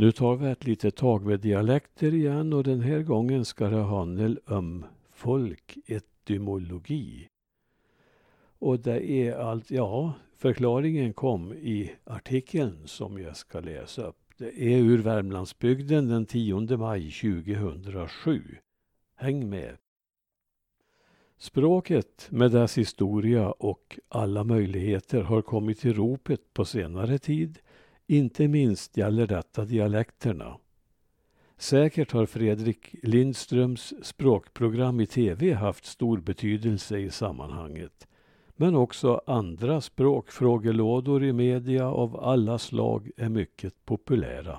Nu tar vi ett litet tag med dialekter igen och den här gången ska det handla om folketymologi. Och det är allt, ja, förklaringen kom i artikeln som jag ska läsa upp. Det är ur Värmlandsbygden den 10 maj 2007. Häng med! Språket med dess historia och alla möjligheter har kommit i ropet på senare tid. Inte minst gäller detta dialekterna. Säkert har Fredrik Lindströms språkprogram i tv haft stor betydelse i sammanhanget. Men också andra språkfrågelådor i media av alla slag är mycket populära.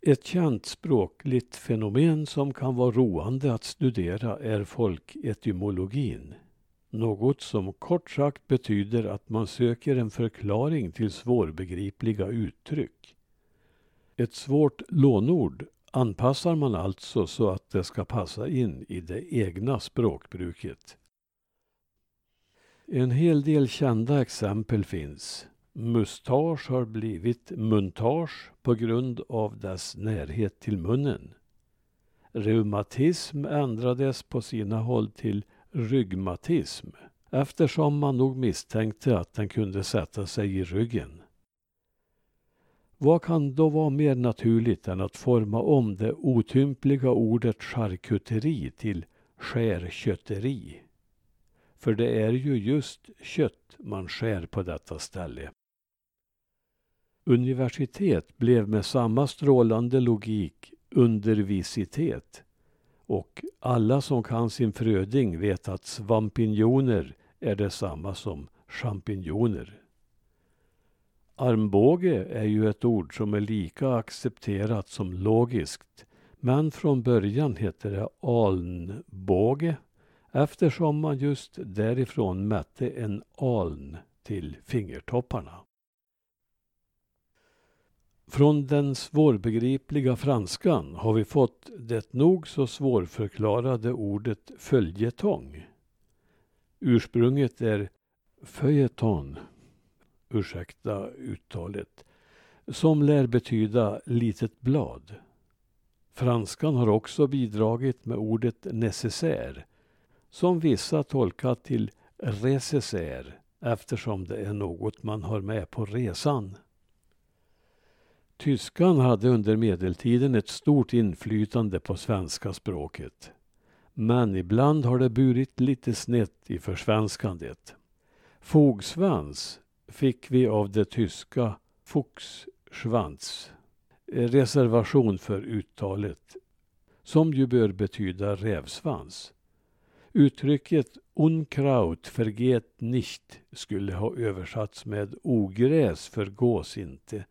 Ett känt språkligt fenomen som kan vara roande att studera är folketymologin. Något som kort sagt betyder att man söker en förklaring till svårbegripliga uttryck. Ett svårt lånord anpassar man alltså så att det ska passa in i det egna språkbruket. En hel del kända exempel finns. Mustasch har blivit muntage på grund av dess närhet till munnen. Reumatism ändrades på sina håll till ryggmatism, eftersom man nog misstänkte att den kunde sätta sig i ryggen. Vad kan då vara mer naturligt än att forma om det otympliga ordet charkuteri till skärkötteri? För det är ju just kött man skär på detta ställe. Universitet blev med samma strålande logik undervisitet och alla som kan sin fröding vet att svampinjoner är detsamma som champinjoner. Armbåge är ju ett ord som är lika accepterat som logiskt men från början hette det alnbåge eftersom man just därifrån mätte en aln till fingertopparna. Från den svårbegripliga franskan har vi fått det nog så svårförklarade ordet följetong. Ursprunget är feuilleton, ursäkta uttalet, som lär betyda litet blad. Franskan har också bidragit med ordet necessär som vissa tolkat till recessär, eftersom det är något man har med på resan. Tyskan hade under medeltiden ett stort inflytande på svenska språket. Men ibland har det burit lite snett i försvenskandet. Fogsvans fick vi av det tyska Fuchsschwanz. Reservation för uttalet. Som ju bör betyda rävsvans. Uttrycket Unkraut vergeht nicht skulle ha översatts med ogräs förgås inte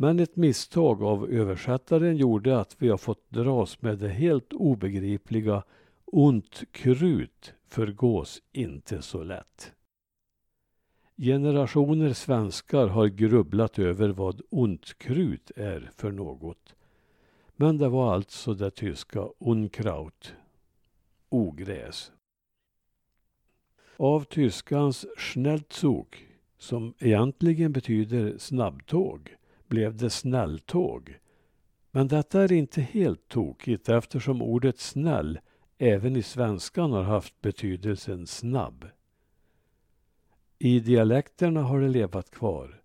men ett misstag av översättaren gjorde att vi har fått dras med det helt obegripliga ont krut förgås inte så lätt. Generationer svenskar har grubblat över vad ont krut är för något. Men det var alltså det tyska Unkraut, ogräs. Av tyskans Schnellzug, som egentligen betyder snabbtåg, blev det snälltåg. Men detta är inte helt tokigt eftersom ordet snäll även i svenskan har haft betydelsen snabb. I dialekterna har det levat kvar.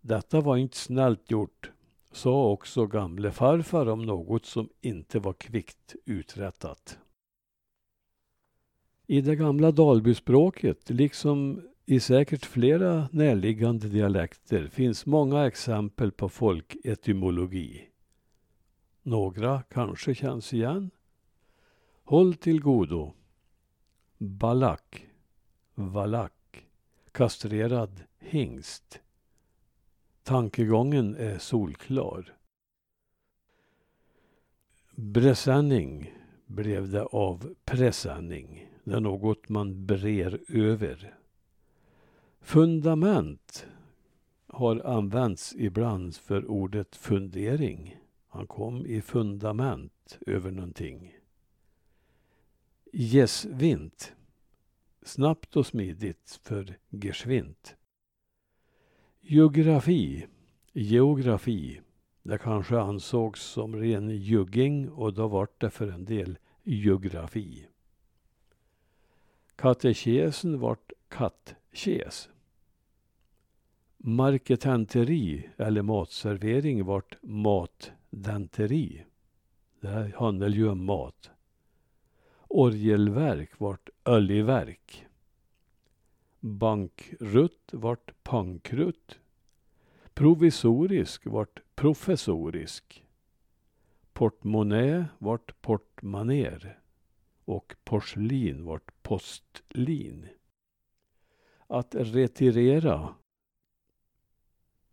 Detta var inte snällt gjort, sa också gamle farfar om något som inte var kvickt uträttat. I det gamla Dalbyspråket, liksom i säkert flera närliggande dialekter finns många exempel på folketymologi. Några kanske känns igen. Håll till godo. Balack, valack, kastrerad hingst. Tankegången är solklar. Presenning blev det av presenning. Det är något man brer över. Fundament har använts ibland för ordet fundering. Han kom i fundament över någonting. Gässvint. Snabbt och smidigt för geschwint. Geografi. Geografi. Det kanske ansågs som ren jugging och då vart det för en del geografi. Katekesen vart kattkes. Marketenteri eller matservering vart matdenteri. Det handlar ju om mat. Orgelverk vart öljeverk. Bankrutt vart pankrutt. Provisorisk vart professorisk. Portmonnä vart portmaner. Och porslin vart postlin. Att retirera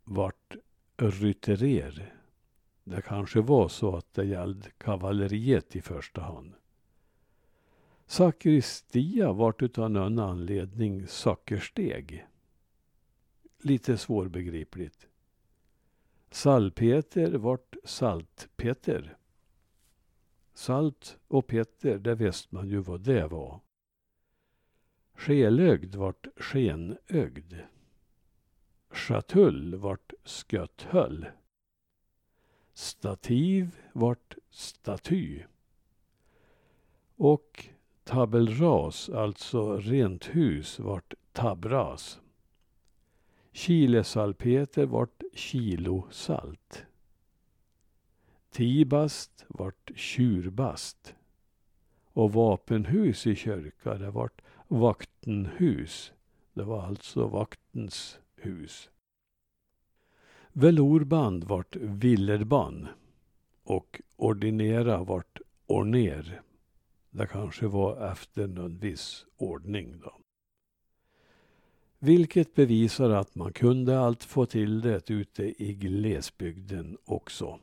vart rytterer. Det kanske var så att det gällde kavalleriet i första hand. Sakristia vart utav någon anledning sockersteg. Lite svårbegripligt. Salpeter vart saltpeter. Salt och peter, det visste man ju vad det var. Skelögd vart skenögd. Schatull vart skötthöll. Stativ vart staty. Och tabelras, alltså rent hus, vart tabras. Kilesalpeter vart kilosalt. Tibast vart tjurbast. Och vapenhus i kyrka, det vart vaktenhus. Det var alltså vaktens hus. Velorband vart villerband och ordinera vart orner. Det kanske var efter någon viss ordning då. Vilket bevisar att man kunde allt få till det ute i glesbygden också.